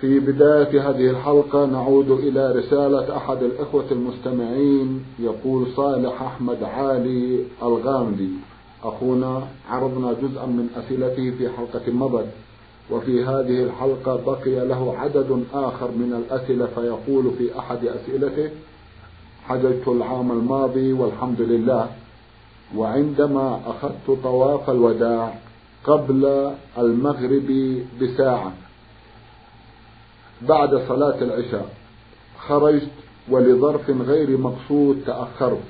في بداية هذه الحلقة نعود إلى رسالة أحد الإخوة المستمعين يقول صالح أحمد عالي الغامدي. أخونا عرضنا جزءا من أسئلته في حلقة مضت وفي هذه الحلقة بقي له عدد آخر من الأسئلة فيقول في أحد أسئلته حججت العام الماضي والحمد لله وعندما أخذت طواف الوداع قبل المغرب بساعة. بعد صلاة العشاء خرجت ولظرف غير مقصود تأخرت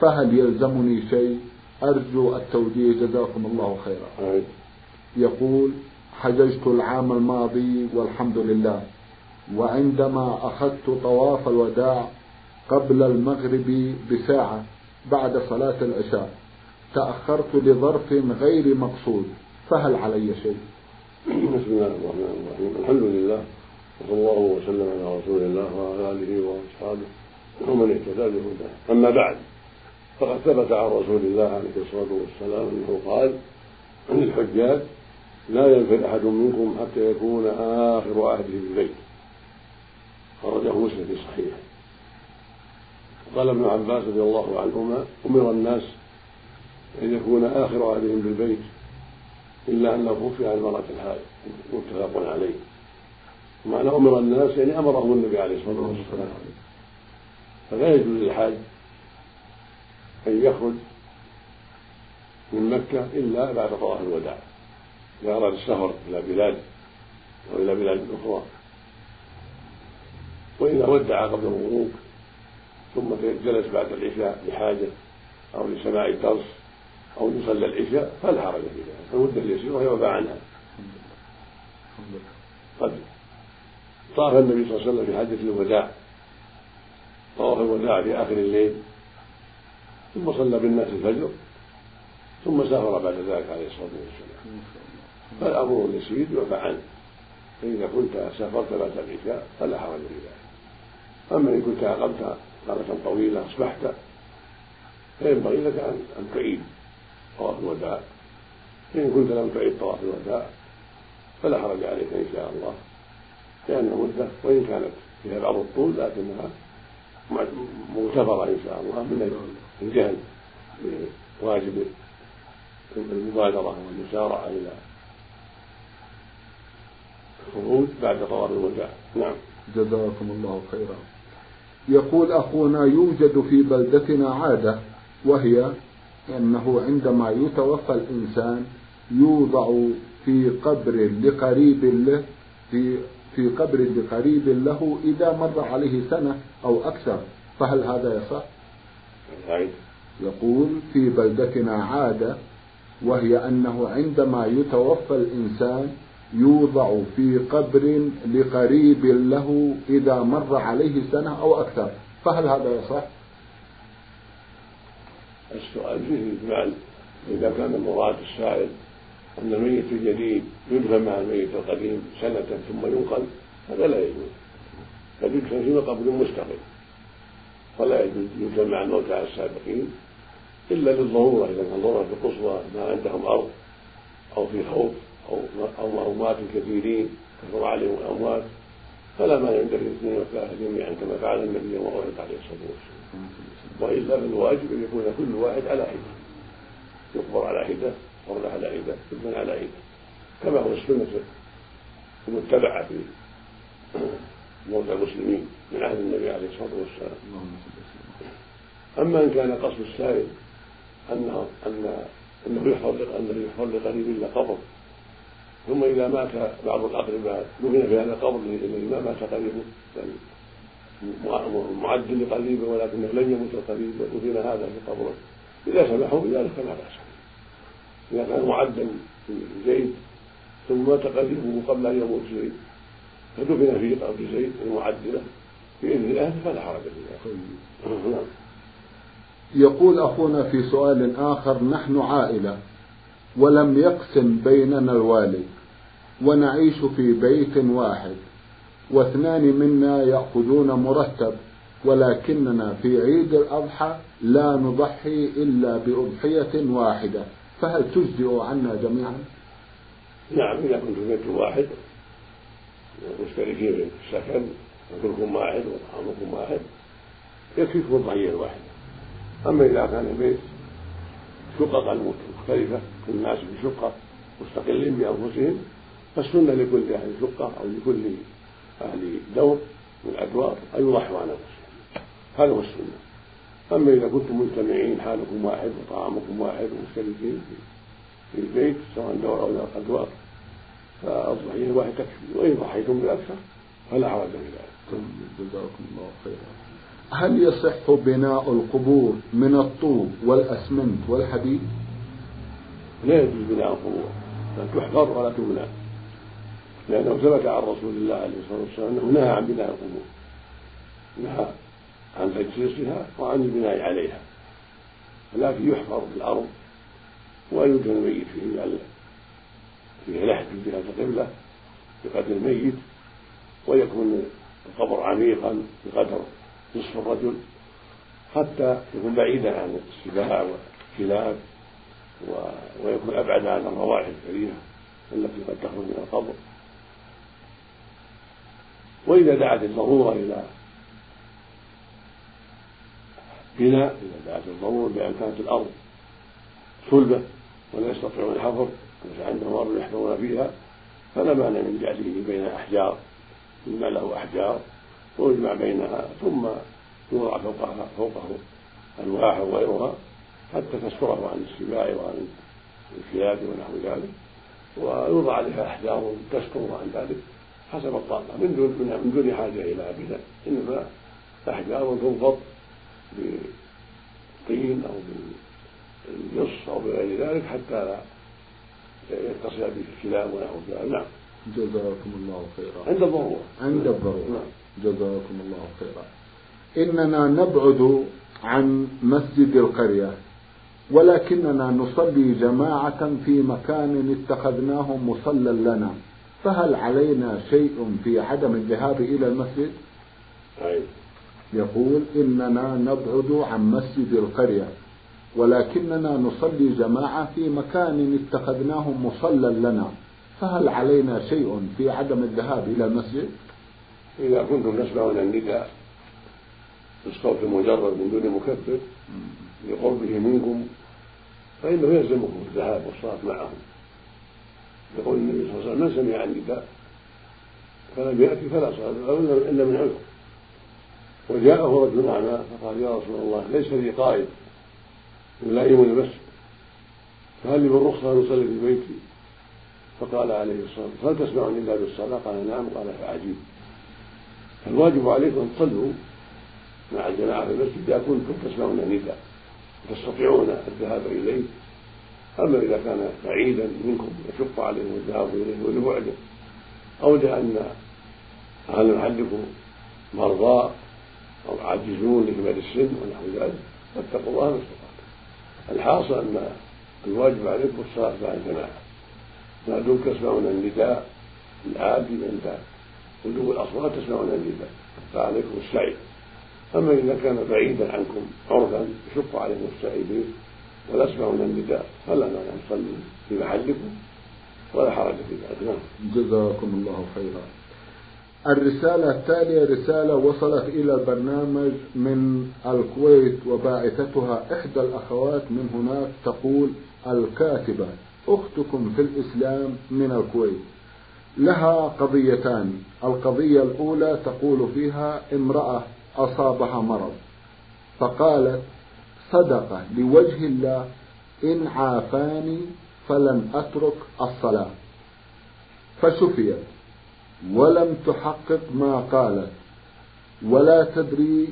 فهل يلزمني شيء؟ أرجو التوجيه جزاكم الله خيرا. يقول حججت العام الماضي والحمد لله وعندما أخذت طواف الوداع قبل المغرب بساعة بعد صلاة العشاء تأخرت لظرف غير مقصود فهل علي شيء؟ بسم الله الرحمن الرحيم. الحمد لله. وصلى الله وسلم على رسول الله وعلى آله وأصحابه ومن اهتدى بهداه. أما بعد فقد ثبت عن رسول الله عليه الصلاة والسلام أنه قال للحجاج لا ينفر أحد منكم حتى يكون آخر عهده بالبيت خرجه مسلم في صحيحه. قال ابن عباس رضي الله عنهما أمر الناس أن يكون آخر عهدهم بالبيت إلا أنه خفي عن المرأة الحائض. متفق عليه. معنى أمر الناس يعني أمرهم النبي عليه الصلاة والسلام. فلا يجوز للحاج أن يخرج من مكة إلا بعد طواف الوداع إذا أراد السفر إلى بلاد أو إلى بلاد أخرى. وإذا ودع قبل الغروب ثم جلس بعد العشاء لحاجة أو لسماع الدرس أو يصلى العشاء فلا حرج في ذلك. المده اليسيره يعفى عنها. قد طاف النبي صلى الله عليه وسلم في حجة الوداع. طواف الوداع في آخر الليل. ثم صلى بالناس الفجر. ثم سافر بعد ذلك عليه الصلاة والسلام. فالأمر يسير يعفى عنه فإذا كنت سافرت بعد العشاء فلا حرج في ذلك. أما إن كنت أقمت قامة طويلة أصبحت فينبغي لك أن تعيد طواف الوداع. فإن كنت لم تعيد طواف الوداع فلا حرج عليك إن شاء الله. لأن مدة وإن كانت فيها بعض الطول لكنها مغتفرة إن شاء الله من الجهل بواجب المبادرة والمسارعة إلى الخروج بعد طواف الوداع نعم. جزاكم الله خيرا. يقول أخونا يوجد في بلدتنا عادة وهي أنه عندما يتوفى الإنسان يوضع في قبر لقريب له في في قبر لقريب له إذا مر عليه سنة أو أكثر فهل هذا يصح؟ يقول في بلدتنا عادة وهي أنه عندما يتوفى الإنسان يوضع في قبر لقريب له إذا مر عليه سنة أو أكثر فهل هذا يصح؟ السؤال فيه إجمال إذا كان مراد السائل أن الميت الجديد يدفن مع الميت القديم سنة ثم ينقل هذا لا يجوز. بل يدفن في قبر مستقل. ولا يجوز يدفن مع الموتى السابقين إلا للضرورة إذا كان ضرورة القصوى ما عندهم أرض أو في خوف أو أو أموات كثيرين كثر عليهم الأموات فلا مانع دفن الاثنين والثلاثة جميعا كما فعل النبي يوم عليه الصلاة والسلام وإلا فالواجب أن يكون كل واحد على حدة. يقبر على حدة. قبر على عدة يدفن على عدة كما هو السنة المتبعة في موتى المسلمين من عهد النبي عليه الصلاة والسلام. أما إن كان قصد السائل أن أن أنه يحفر أنه يحفر لقريب إلا قبر ثم إذا مات بعض الأقرباء دفن في هذا القبر الذي ما مات قريبه يعني معد لقريبه ولكنه لم يمت القريب ودفن هذا في قبره. إذا سمحوا بذلك فلا بأس. إذا كان معدا زيد ثم مات قريبه قبل أن يموت زيد. فدفن في قبر زيد المعد له بإذن الله فلا حرج في ذلك نعم. يقول أخونا في سؤال آخر نحن عائلة ولم يقسم بيننا الوالد ونعيش في بيت واحد واثنان منا يأخذون مرتب ولكننا في عيد الأضحى لا نضحي إلا بأضحية واحدة. فهل تجزئ عنا جميعا؟ نعم إذا كنت في بيت واحد مشتركين في السكن وكلكم واحد وطعامكم واحد يكفيكم الضحية الواحدة أما إذا كان البيت شققا مختلفة كل الناس في شقة مستقلين بأنفسهم فالسنة لكل أهل شقة أو لكل أهل دور من الأدوار أن يضحوا عن أنفسهم هذا هو السنة. أما إذا كنتم مجتمعين حالكم واحد وطعامكم واحد ومشتركين في البيت سواء دور أو أدوار فالضحية الواحد تكفي وإن ضحيتم بالأكثر فلا حرج في ذلك. جزاكم الله خيرا. هل يصح بناء القبور من الطوب والأسمنت والحديد؟ لا يجوز بناء القبور بل تحفر ولا تبنى لأنه ثبت عن رسول الله عليه الصلاة والسلام أنه نهى عن بناء القبور. نهى. عن تجسيسها وعن البناء عليها. ولكن يحفر في الأرض ويدفن الميت فيه فيه لحد جهة القبلة بقدر الميت ويكون القبر عميقا بقدر نصف الرجل حتى يكون بعيدا عن السباع والكلاب ويكون أبعد عن الروائح الكريهة التي قد تخرج من القبر. وإذا دعت الضرورة إلى بناء إذا دعت الضرورة بأن كانت الأرض صلبة ولا يستطيعون الحفر ليس عندهم أرض يحفرون فيها فلا مانع من جعله بين أحجار مما له أحجار ويجمع بينها ثم يوضع فوقها فوقه ألواح وغيرها حتى تستره عن السباع وعن الكلاب ونحو ذلك ويوضع عليها أحجار تستر عن ذلك حسب الطاقة. من دون من دون حاجة إلى بناء إنما أحجار تنفض بالطين أو بالجص أو بغير ذلك حتى لا يتصل به الكلاب ونحو ذلك. نعم. جزاكم الله خيرا. عند الضرورة. عند الضرورة. نعم. جزاكم الله خيرا. إننا نبعد عن مسجد القرية ولكننا نصلي جماعة في مكان اتخذناه مصلى لنا. فهل علينا شيء في عدم الذهاب إلى المسجد؟ أي. يقول إننا نبعد عن مسجد القرية ولكننا نصلي جماعة في مكان اتخذناه مصلى لنا فهل علينا شيء في عدم الذهاب إلى المسجد؟ إذا كنتم تسمعون النداء بالصوت المجرد من دون مكبر لقربه منكم فإنه يلزمكم الذهاب والصلاة معهم يقول النبي صلى الله عليه وسلم من سمع النداء فلم يأتي فلا صلاة إلا من عذر وجاءه رجل أعمى فقال يا رسول الله ليس لي قائد يلائم المسجد فهل لي من رخصة أن أصلي في بيتي؟ فقال عليه الصلاة والسلام هل تسمعني إلا بالصلاة؟ قال نعم. قال فعجيب فالواجب عليكم أن تصلوا مع الجماعة في المسجد إذا كنتم تسمعون النداء تستطيعون الذهاب إليه. أما إذا كان بعيدا منكم يشق عليهم الذهاب إليه ولبعده أو لأن أهل محلكم مرضى أو عاجزون لكبر السن ونحو ذلك فاتقوا الله ما استطعتم. الحاصل أن الواجب عليكم الصلاة مع الجماعة. ما دمتم تسمعون النداء العادي عند ولو الأصوات تسمعون النداء فعليكم السعي. أما إذا كان بعيدا عنكم عرفا يشق عليكم السعي به ولا يسمعون النداء فلا مانع أن في محلكم ولا حرج في ذلك نعم. جزاكم الله خيرا. الرسالة التالية رسالة وصلت إلى البرنامج من الكويت وباعثتها إحدى الأخوات من هناك تقول الكاتبة أختكم في الإسلام من الكويت. لها قضيتان القضية الأولى تقول فيها امرأة أصابها مرض فقالت صدقة لوجه الله إن عافاني فلن أترك الصلاة. فشفيت. ولم تحقق ما قالت ولا تدري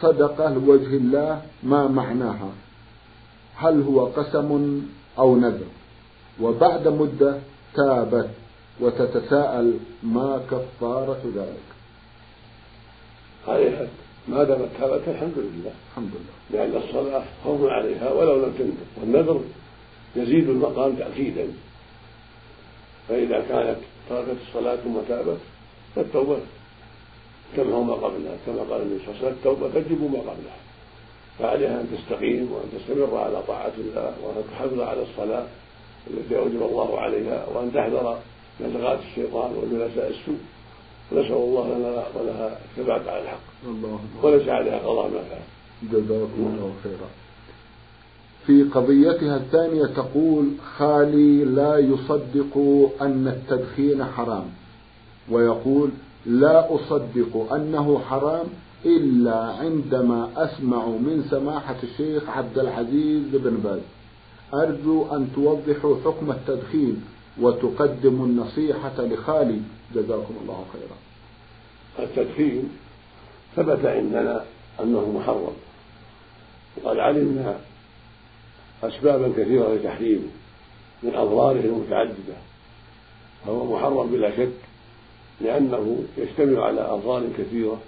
صدقة لوجه الله ما معناها هل هو قسم أو نذر. وبعد مدة تابت وتتساءل ما كفارة ذلك. عليها ما دامت تابت الحمد لله. الحمد لله. لأن الصلاة فرض عليها ولو لم تنذر. والنذر يزيد المقام تأكيدا. فإذا كانت تركت الصلاة ثم تابت فالتوبة تمحو ما قبلها كما قال النبي صلى الله عليه وسلم التوبة تجب ما قبلها. فعليها أن تستقيم وأن تستمر على طاعة الله وأن تحافظ على الصلاة التي أوجب الله عليها وأن تحذر نزغات الشيطان وجلساء السوء. ونسأل الله لنا ولها الثبات على الحق. الله وليس عليها قضاء ما فعل. جزاكم الله خيرا. في قضيتها الثانية تقول خالي لا يصدق أن التدخين حرام. ويقول لا أصدق أنه حرام إلا عندما أسمع من سماحة الشيخ عبد العزيز بن باز. أرجو أن توضحوا حكم التدخين وتقدموا النصيحة لخالي. جزاكم الله خيرا. التدخين ثبت عندنا أنه محرم. وقد علمنا أسبابا كثيرة لتحريمه من أضراره المتعددة فهو محرم بلا شك لأنه يشتمل على أضرار كثيرة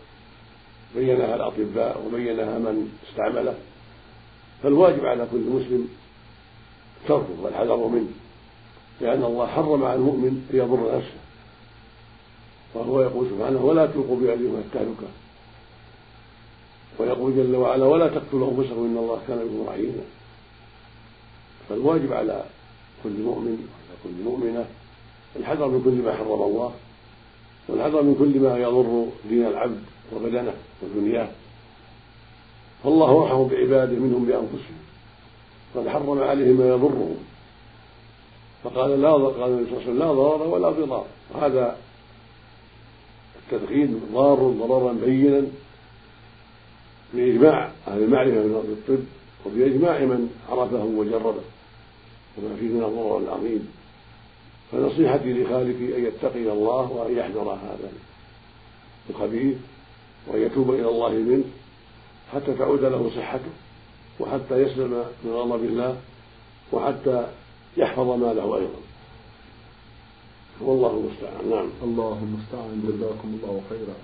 بينها الأطباء وبينها من استعمله فالواجب على كل مسلم تركه والحذر منه لأن الله حرم على المؤمن أن يضر نفسه وهو يقول سبحانه ولا تلقوا بأيديكم التهلكة ويقول جل وعلا ولا تقتلوا أنفسكم إن الله كان بكم رحيما. فالواجب على كل مؤمن وعلى كل مؤمنة الحذر من كل ما حرم الله والحذر من كل ما يضر دين العبد وبدنه ودنياه. فالله ارحم بعباده منهم بأنفسهم قد حرم عليهم ما يضرهم فقال لا قال النبي صلى الله عليه وسلم لا ضرر ولا ضرار. هذا التدخين ضار ضررا بينا بإجماع أهل المعرفة من الطب وبإجماع من عرفه وجربه. وما فيه من الضرر العظيم. فنصيحتي لخالك أن يتقي الله وأن يحذر هذا الخبيث وأن يتوب إلى الله منه حتى تعود له صحته وحتى يسلم من غضب الله وحتى يحفظ ماله أيضا. والله المستعان. نعم. الله المستعان. جزاكم الله خيرا.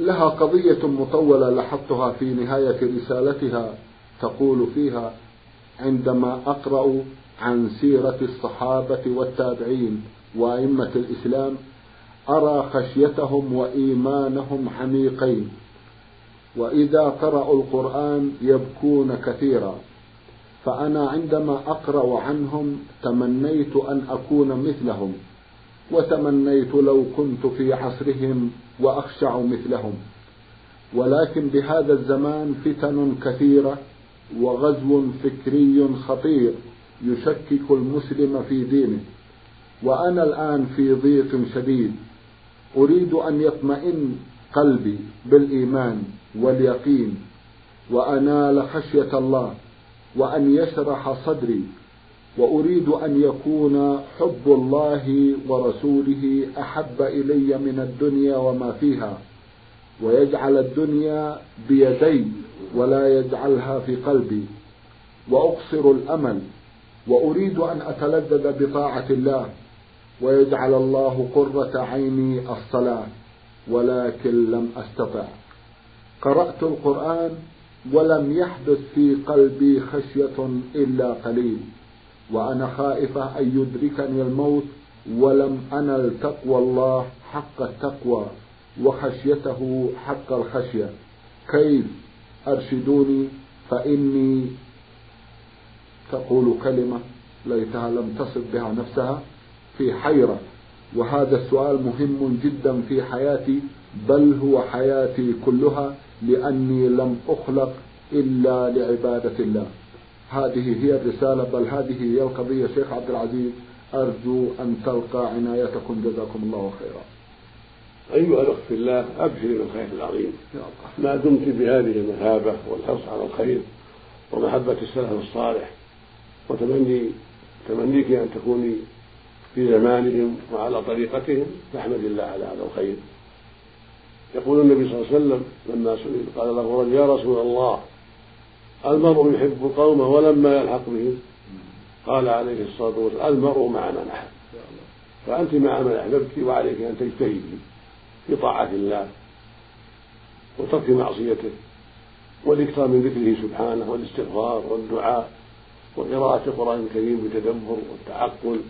لها قضية مطولة لاحظتها في نهاية رسالتها تقول فيها عندما أقرأ عن سيرة الصحابة والتابعين وأئمة الإسلام أرى خشيتهم وإيمانهم عميقين. وإذا قرأوا القرآن يبكون كثيرا. فأنا عندما أقرأ عنهم تمنيت أن أكون مثلهم وتمنيت لو كنت في عصرهم وأخشع مثلهم. ولكن بهذا الزمان فتن كثيرة وغزو فكري خطير. يشكك المسلم في دينه. وأنا الآن في ضيق شديد. أريد أن يطمئن قلبي بالإيمان واليقين وأنال خشية الله وأن يشرح صدري وأريد أن يكون حب الله ورسوله أحب إلي من الدنيا وما فيها ويجعل الدنيا بيدي ولا يجعلها في قلبي وأقصر الأمل وأريد أن أتلذذ بطاعة الله ويجعل الله قرة عيني الصلاة ولكن لم أستطع. قرأت القرآن ولم يحدث في قلبي خشية إلا قليل وأنا خائفة أن يدركني الموت ولم أنل تقوى الله حق التقوى وخشيته حق الخشية. كيف؟ أرشدوني فإني تقول كلمة ليتها لم تصف بها نفسها في حيرة. وهذا السؤال مهم جدا في حياتي بل هو حياتي كلها لأني لم أخلق إلا لعبادة الله. هذه هي الرسالة بل هذه هي القضية. شيخ عبد العزيز أرجو أن تلقى عنايتكم. جزاكم الله خيرا. أيها الأخت في الله أبشري بالخير العظيم. ما دمت بهذه المثابة والحرص على الخير ومحبة السلف الصالح. وتمني تمنيك أن تكوني في زمانهم وعلى طريقتهم فاحمد الله على هذا الخير. يقول النبي صلى الله عليه وسلم لما سئل قال له رجل يا رسول الله المرء يحب القوم ولما يلحق بهم؟ قال عليه الصلاة والسلام المرء مع من أحب فأنت مع من أحببت وعليك أن تجتهدي في طاعة الله وترك معصيته والإكثار من ذكره سبحانه والاستغفار والدعاء. وقراءة القرآن الكريم بتدبر والتعقل.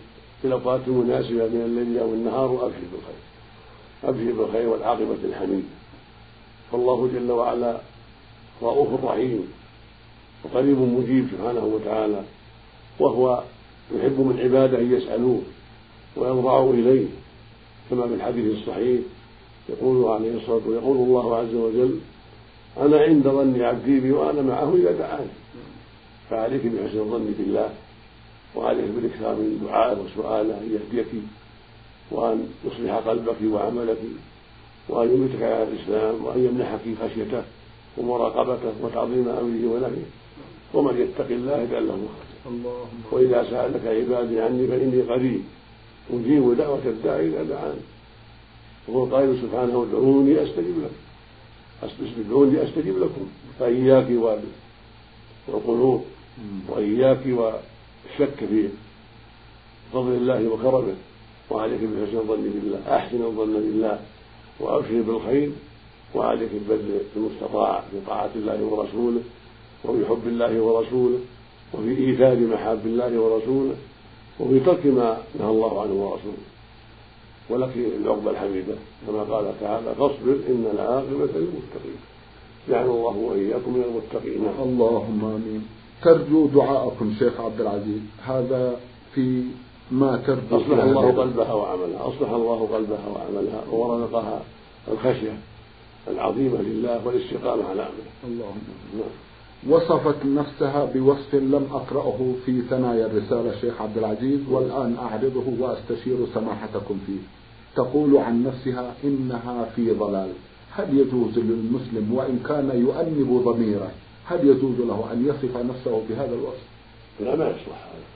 في الأوقات المناسبة من الليل أو النهار وأبشر بالخير. أبشر بالخير والعاقبة الحميدة فالله جل وعلا رؤوف رحيم وقريب مجيب سبحانه وتعالى وهو يحب من عباده أن يسألوه ويضرعوا إليه كما في الحديث الصحيح يقول عليه الصلاة والسلام يقول الله عز وجل أنا عند ظن عبدي بي وأنا معه إذا دعاني. فعليك بحسن الظن بالله وعليك بالاكثار من دعائه وسؤاله أن يهديك وأن يصلح قلبك وعملك وأن يميتك على الإسلام وأن يمنحك خشيته ومراقبته وتعظيم أمره ونهيه ومن يتق الله يجعل له مخرجا وإذا سألك عبادي عني فإني قريب أجيب دعوة الداعي إذا دعاني. وهو قائل سبحانه ادعوني أستجب لكم. ادعوني أستجب لكم. فإياك والقلوب وإياك والشك في فضل الله وكرمه. وعليك بحسن الظن بالله أحسن الظن بالله وأبشر بالخير وعليك ببذل المستطاع في طاعة الله ورسوله وفي حب الله ورسوله وفي إيثار محاب الله ورسوله وفي ترك ما نهى الله عنه ورسوله. ولك العقبى الحميدة كما قال تعالى فاصبر إن العاقبة للمتقين جعل الله وإياكم من المتقين. اللهم آمين. ترجو دعاءكم شيخ عبد العزيز. هذا في ما ترجو أصلح الله قلبها وعملها. أصلح الله قلبها وعملها ورزقها الخشية العظيمة لله والاستقامة على أمره. اللهم نعم. وصفت نفسها بوصف لم أقرأه في ثنايا الرسالة شيخ عبد العزيز والآن أعرضه وأستشير سماحتكم فيه. تقول عن نفسها إنها في ضلال. هل يجوز للمسلم وإن كان يؤنب ضميره؟ هل يجوز له أن يصف نفسه بهذا الوصف؟ لا ما يصلح هذا.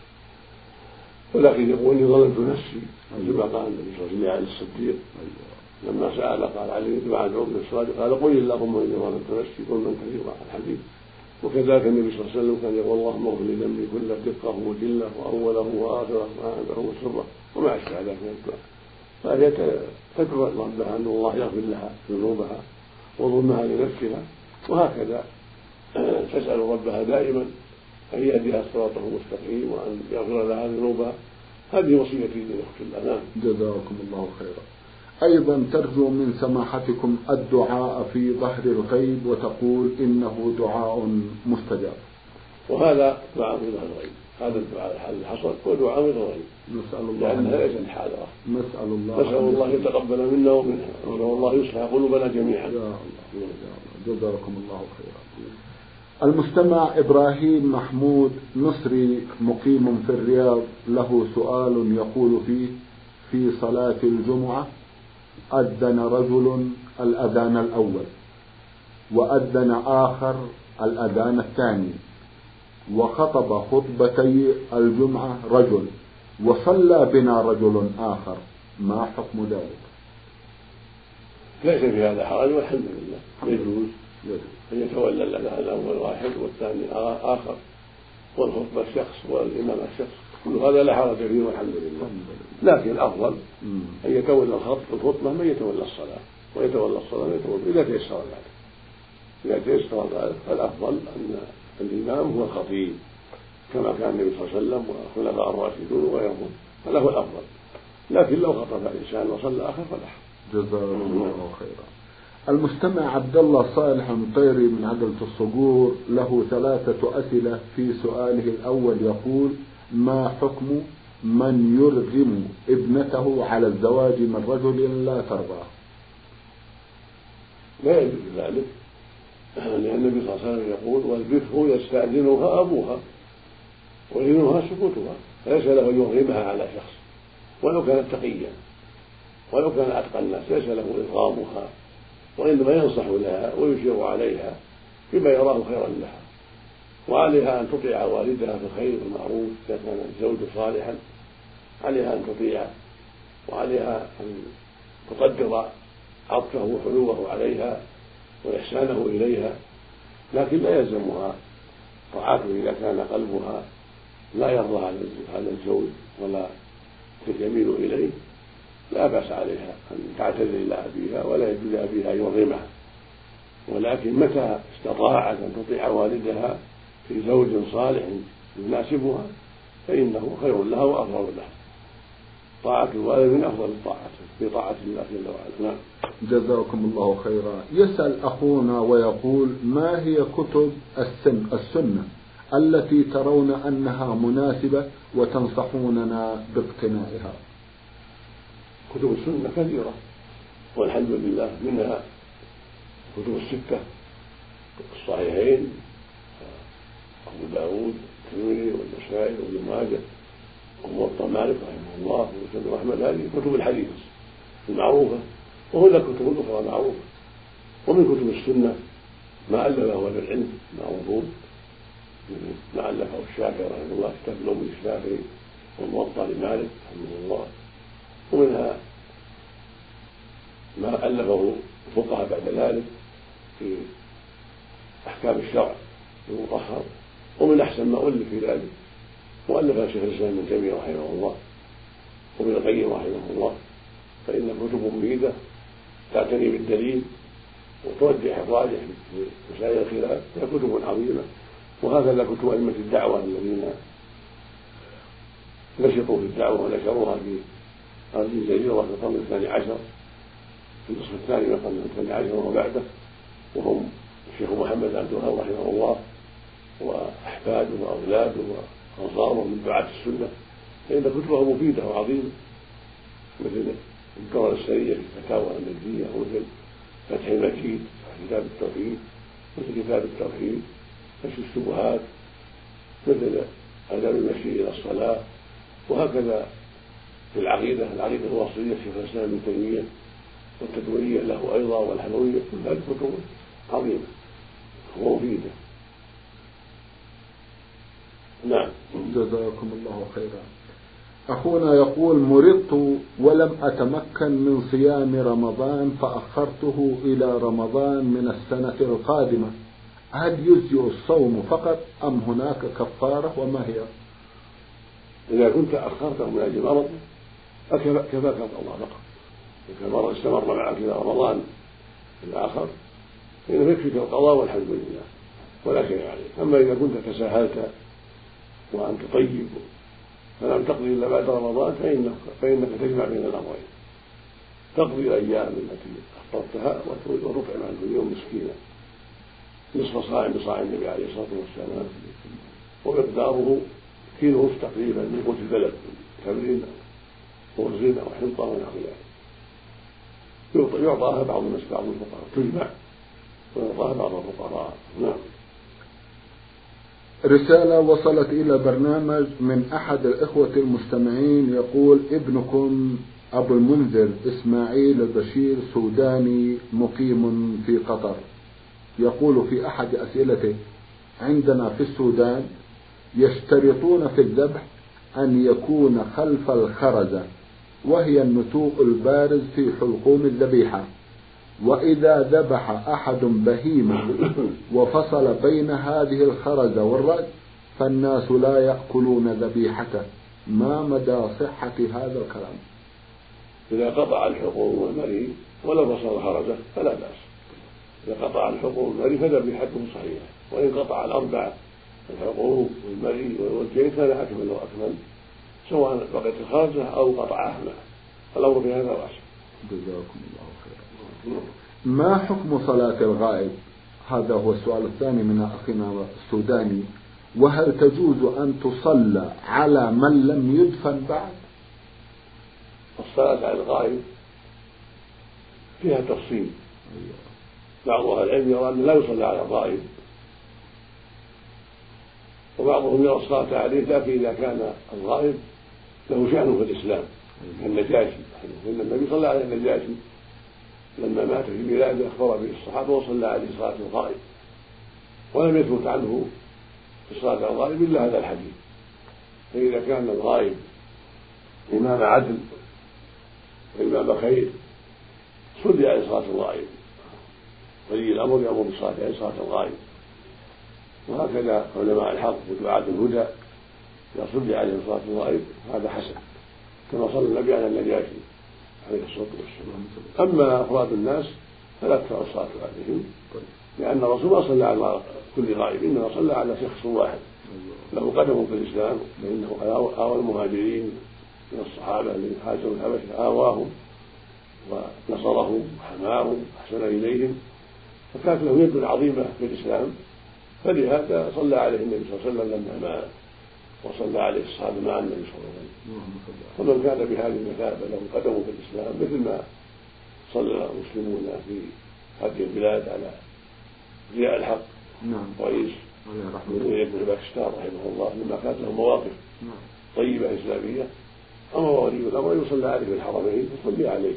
ولكن يقول اني ظلمت نفسي كما قال النبي صلى الله عليه وسلم الصديق. لما سأل قال عليه دعاء العمر الصادق قال قل اللهم إني ظلمت نفسي ظلما كثيرا الحديث. وكذلك النبي صلى الله عليه وسلم كان يقول اللهم اغفر لي ذنبي كله دقة وجله وأوله وآخره وعنده وسره. وما أشبه ذلك من الدعاء. فهي تدعو ربها أن الله يغفر لها ذنوبها وظلمها لنفسها وهكذا. تسأل ربها دائما أن يهديها صراطه المستقيم وأن يغفر لها ذنوبها هذه وصيتي للأخت الأنام. جزاكم الله خيرا. أيضا ترجو من سماحتكم الدعاء في ظهر الغيب وتقول إنه دعاء مستجاب. وهذا دعاء في ظهر الغيب. هذا الدعاء الذي حصل هو دعاء من الغيب. نسأل الله لأنها ليست حاضرة. نسأل الله نسأل الله يتقبل منا ومنها. نسأل الله يصلح قلوبنا جميعا. يا الله. جزاكم الله خيرا. المستمع إبراهيم محمود مصري مقيم في الرياض له سؤال يقول فيه في صلاة الجمعة أذن رجل الأذان الأول وأذن آخر الأذان الثاني وخطب خطبتي الجمعة رجل وصلى بنا رجل آخر. ما حكم ذلك؟ ليس في هذا حرج والحمد لله. يجوز. أن يتولى الأول واحد والثاني آخر والخطبة شخص والإمام شخص كل هذا لا حرج فيه والحمد لله. لكن الأفضل أن يتولى الخطبة من يتولى الصلاة. ويتولى الصلاة من يتولى إذا تيسر ذلك. إذا تيسر ذلك فالأفضل أن الإمام هو الخطيب كما كان النبي صلى الله عليه وسلم والخلفاء الراشدون وغيرهم. هو الأفضل. لكن لو خطب الإنسان وصلى آخر فلا جزاه الله خيرا. المستمع عبد الله صالح المطيري من عدلة الصقور له ثلاثة أسئلة في سؤاله الأول يقول ما حكم من يرغم ابنته على الزواج من رجل لا ترضاه لا يجوز ذلك. لأن النبي صلى الله عليه وسلم يقول والبكر يستأذنها أبوها وإذنها سكوتها فليس له أن يرغمها على شخص ولو كانت تقيا ولو كان أتقى الناس ليس له وعليها أن تطيع والدها في الخير والمعروف إذا كان الزوج صالحا. عليها أن تطيع وعليها أن تقدر عطفه وحلوه عليها وإحسانه إليها. لكن لا يلزمها طاعته إذا كان قلبها لا يرضى هذا الزوج ولا يميل إليه. لا بأس عليها أن تعتذر إلى أبيها ولا يجوز لأبيها أن يرغمها ولكن متى استطاعت أن تطيع والدها في زوج صالح يناسبها فإنه خير لها وأفضل لها. طاعة الوالد من أفضل الطاعات في طاعة الله جل وعلا. نعم. جزاكم الله خيرا. يسأل أخونا ويقول ما هي كتب السن السنة التي ترون أنها مناسبة وتنصحوننا باقتنائها؟ كتب السنة كثيرة والحمد لله منها كتب الستة الصحيحين أبو داود الترمذي والنسائي وابن ماجه وموطأ مالك رحمه الله ومسلم أحمد. هذه كتب الحديث المعروفة وهناك كتب أخرى معروفة. ومن كتب السنة ما ألفه أهل العلم معروفون ما ألفه الشافعي رحمه الله كتاب الأم الشافعي والموطأ لمالك رحمه الله. ومنها ما ألفه الفقهاء بعد ذلك في أحكام الشرع المطهر ومن أحسن ما ألف في ذلك وألف شيخ الإسلام ابن تيمية رحمه الله وابن القيم رحمه الله فإن كتب مفيدة تعتني بالدليل وترجح الراجح في مسائل الخلاف هي كتب عظيمة. وهكذا كتب أئمة الدعوة الذين نشطوا في الدعوة ونشروها في هذه الجزيرة في القرن الثاني عشر. في النصف الثاني من القرن الثاني عشر وبعده وهم الشيخ محمد عبد الوهاب رحمه الله وأحفاده وأولاده وأنصاره من دعاة السنة. فإن كتبه مفيدة وعظيمة. مثل الدورة السرية في الفتاوى النجدية ومثل فتح المجيد كتاب التوحيد مثل كتاب التوحيد كشف الشبهات مثل آداب المشي إلى الصلاة وهكذا في العقيدة العقيدة الوصية شيخ الإسلام ابن تيمية والتدوينية له أيضا والحلوية كل هذه كتب عظيمة ومفيدة. نعم. جزاكم الله خيرا. أخونا يقول مرضت ولم أتمكن من صيام رمضان فأخرته إلى رمضان من السنة القادمة. هل يجزئ الصوم فقط أم هناك كفارة وما هي؟ إذا كنت أخرته من أجل مرض فكفاك الله فقط إذا المرض استمر معك إلى رمضان الآخر فإنه يكفيك القضاء والحمد لله. ولا شيء عليك أما إذا كنت تساهلت وأنت طيب فلم تقضي إلا بعد رمضان فإنك, فإنك تجمع بين الأمرين. تقضي الأيام التي أفطرتها وتطعم عن كل يوم مسكينا. نصف صاع بصاع النبي عليه الصلاة والسلام ومقداره كيلو تقريبا من قوت البلد تمر أو رز أو حنطة ونحو ذلك. يعطاها بعض الناس بعض الفقراء تجمع ويعطاها بعض الفقراء. نعم. رسالة وصلت إلى برنامج من أحد الإخوة المستمعين يقول ابنكم أبو المنذر إسماعيل البشير سوداني مقيم في قطر. يقول في أحد أسئلته عندنا في السودان يشترطون في الذبح أن يكون خلف الخرزة. وهي النتوء البارز في حلقوم الذبيحة. وإذا ذبح أحد بهيمة وفصل بين هذه الخرزة والرأس فالناس لا يأكلون ذبيحته ما مدى صحة هذا الكلام؟ إذا قطع الحقوق والمري ولو فصل خرزة فلا بأس. إذا قطع الحقوق والمري فذبيحته صحيحة وإن قطع الأربعة الحقوق والمري والجيد كان أكمل وأكمل سواء بقيت الخرزة أو قطعها معه الأمر في هذا واسع جزاكم الله خيرا. ما حكم صلاة الغائب؟ هذا هو السؤال الثاني من أخينا السوداني. وهل تجوز أن تصلى على من لم يدفن بعد؟ الصلاة على الغائب فيها تفصيل. بعض أهل العلم يرى أن لا يصلى على الغائب. وبعضهم يرى الصلاة عليه لكن إذا كان الغائب. له شأن في الإسلام كالنجاشي فإن النبي صلى على النجاشي لما مات في بلاده أخبر به الصحابة وصلى عليه صلاة الغائب ولم يثبت عنه الصلاة على الغائب إلا هذا الحديث. فإذا كان الغائب إمام عدل وإمام خير صلي عليه صلاة الغائب ولي الأمر يأمر بالصلاة عليه صلاة الغائب وهكذا علماء الحق ودعاة الهدى. إذا صلي عليه صلاة الغائب هذا حسن. كما صلى النبي على النجاشي عليه الصلاة والسلام. أما أفراد الناس فلا تكثر الصلاة عليهم لأن الرسول ما صلى على كل غائب إنما صلى على شخص واحد. له قدم في الإسلام فإنه آوى المهاجرين من الصحابة الذين هاجروا الحبشة آواهم ونصرهم وحماهم وأحسن إليهم. فكانت له يد عظيمة في الإسلام. فلهذا صلى عليه النبي صلى الله عليه وسلم لما مات. وصلى عليه الصحابة مع النبي صلى الله عليه وسلم. فمن كان بهذه المثابة له قدم في الإسلام مثل ما صلى المسلمون في هذه البلاد على ضياء الحق نعم. رئيس بن باكستان رحمه الله لما كانت له مواقف نعم. طيبة إسلامية. أمر ولي الأمر يصلى عليه في الحرمين فصلي عليه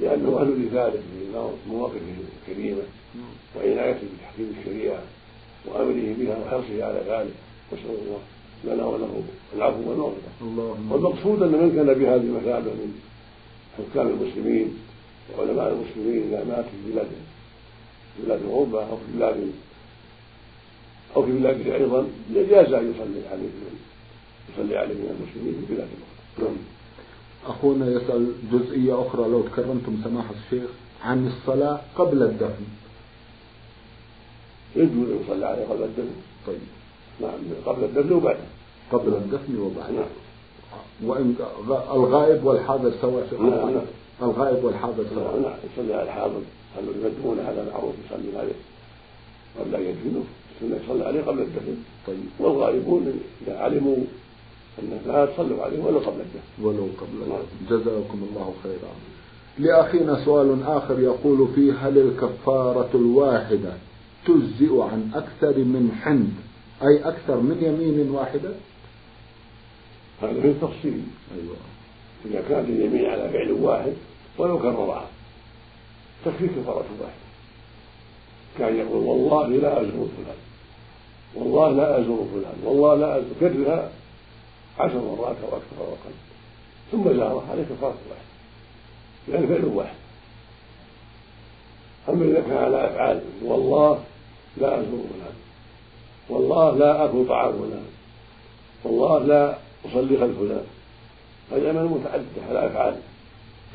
لأنه أهل لذلك في مواقفه الكريمة نعم. وعنايته بتحكيم الشريعة وأمره بها وحرصه على ذلك. نسأل الله لنا وله العفو والمغفرة والمقصود أن من كان بهذه المثابة من حكام المسلمين وعلماء المسلمين إذا مات في بلاد بلاد أوروبا أو في بلاد أو في بلاده أيضا جاز أن يصلي عليه يصلي عليه من المسلمين في بلاد أخرى. نعم. أخونا يسأل جزئية أخرى لو تكرمتم سماحة الشيخ عن الصلاة قبل الدفن. يجوز أن يصلى عليه قبل الدفن. طيب. نعم قبل الدفن وبعده قبل الدفن وبعده نعم. وإن الغائب والحاضر سواء نعم نعم. الغائب والحاضر سواء. نعم يصلي على الحاضر قالوا يقدمون هذا معروف يصلي عليه. قبل أن يدفنه السنة يصلي عليه قبل الدفن. طيب. والغائبون إذا علموا أنه لا تصلوا عليه ولو قبل الدفن. ولو قبل الدفن. نعم. جزاكم الله خيرا. لأخينا سؤال آخر يقول فيه هل الكفارة الواحدة تجزئ عن أكثر من حنث أي أكثر من يمين واحدة؟ هذا في التفصيل. أيوة. إذا كانت اليمين على فعل واحد ولو كررها تكفي كفارة واحدة كان يقول والله لا أزور فلان. والله لا أزور فلان. والله لا أزور. كررها عشر مرات أو أكثر أو أقل. ثم زارها عليه كفارة واحدة لأن فعل واحد. أما إذا كان على أفعال والله لا أزور فلان. والله لا أكل طعام فلان والله لا أصلي خلف فلان هذه أعمال متعددة على أفعال.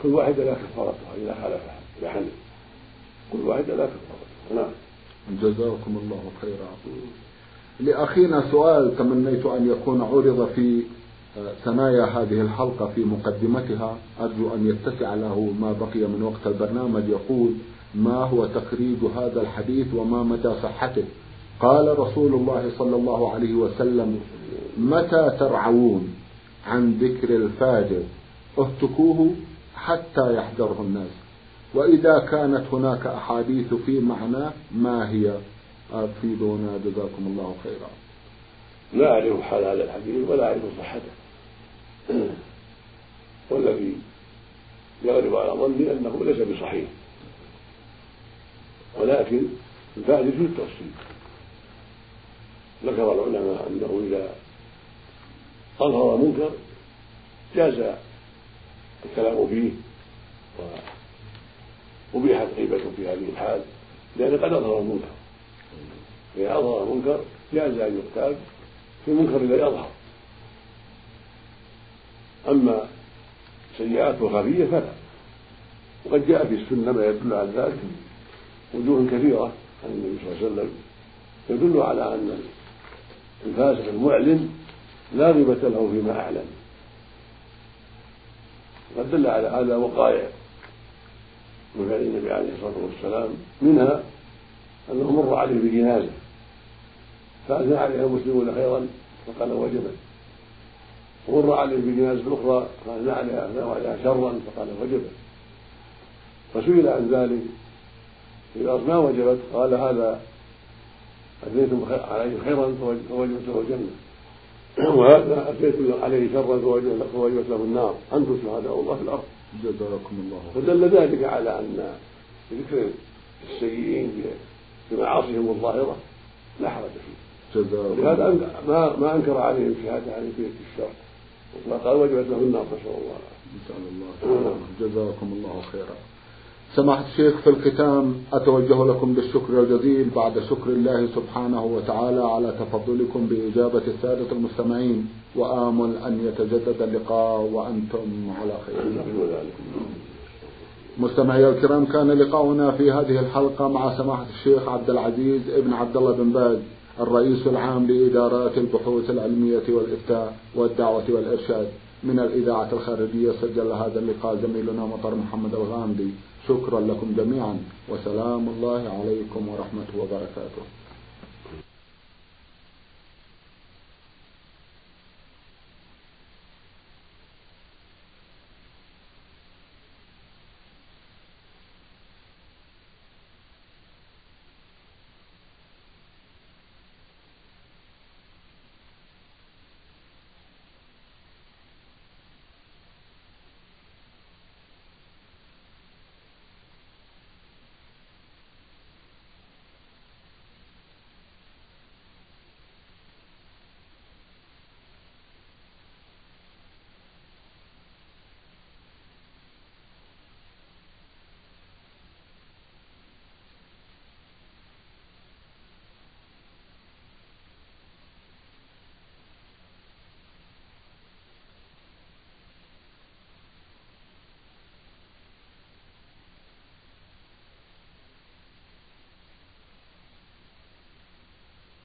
كل واحدة لا كفارتها إذا خالفها حنف كل واحدة لا كفارتها نعم. جزاكم الله خيرا. لأخينا سؤال تمنيت أن يكون عرض في ثنايا هذه الحلقة في مقدمتها. أرجو أن يتسع له ما بقي من وقت البرنامج. يقول ما هو تخريج هذا الحديث وما مدى صحته؟ قال رسول الله صلى الله عليه وسلم متى ترعون عن ذكر الفاجر؟ اهتكوه حتى يحذره الناس. وإذا كانت هناك أحاديث في معناه ما هي؟ أفيدونا جزاكم الله خيرا. لا أعرف حال هذا الحديث ولا أعرف صحته. والذي يغلب على ظني أنه ليس بصحيح. ولكن الفائدة في التفصيل. ذكر العلماء أنه إذا أظهر منكر جاز الكلام فيه وأبيحت غيبته في هذه الحال لأن قد أظهر المنكر. إذا أظهر المنكر جاز أن يغتاب في المنكر الذي أظهر أما سيئات خفية فلا. وقد جاء في السنة ما يدل على ذلك. وجوه كثيرة عن النبي صلى الله عليه وسلم يدل على أن الفاسق المعلن لا غيبة له فيما أعلن. قد دل على هذا وقائع من فعل النبي عليه الصلاة والسلام منها أنه مر عليه بجنازة فأثنى عليها المسلمون خيرا فقال وجبت ومر عليه بجنازة أخرى فأثنى عليها أثنى عليها شرا فقال وجبت فسئل عن ذلك. إذا ما وجبت قال هذا أثنيتم عليه خيرا فوجبت له الجنة وهذا أتيتم عليه شرا فوجبت له النار. أنتم شهداء الله في الأرض. جزاكم الله فدل ذلك على أن ذكر السيئين بمعاصيهم الظاهرة لا حرج فيه. جزاكم لهذا ما ما أنكر عليهم الشهاده على في الشر. وقال وجبت له النار نسال الله. نسأل الله جزاكم الله خيرا. سماحة الشيخ في الختام أتوجه لكم بالشكر الجزيل بعد شكر الله سبحانه وتعالى على تفضلكم بإجابة السادة المستمعين وآمل أن يتجدد اللقاء وأنتم على خير. مستمعي الكرام كان لقاؤنا في هذه الحلقة مع سماحة الشيخ عبد العزيز ابن عبد الله بن باز الرئيس العام لإدارات البحوث العلمية والإفتاء والدعوة والإرشاد. من الإذاعة الخارجية سجل هذا اللقاء زميلنا مطر محمد الغامدي. شكرا لكم جميعا. وسلام الله عليكم ورحمة وبركاته.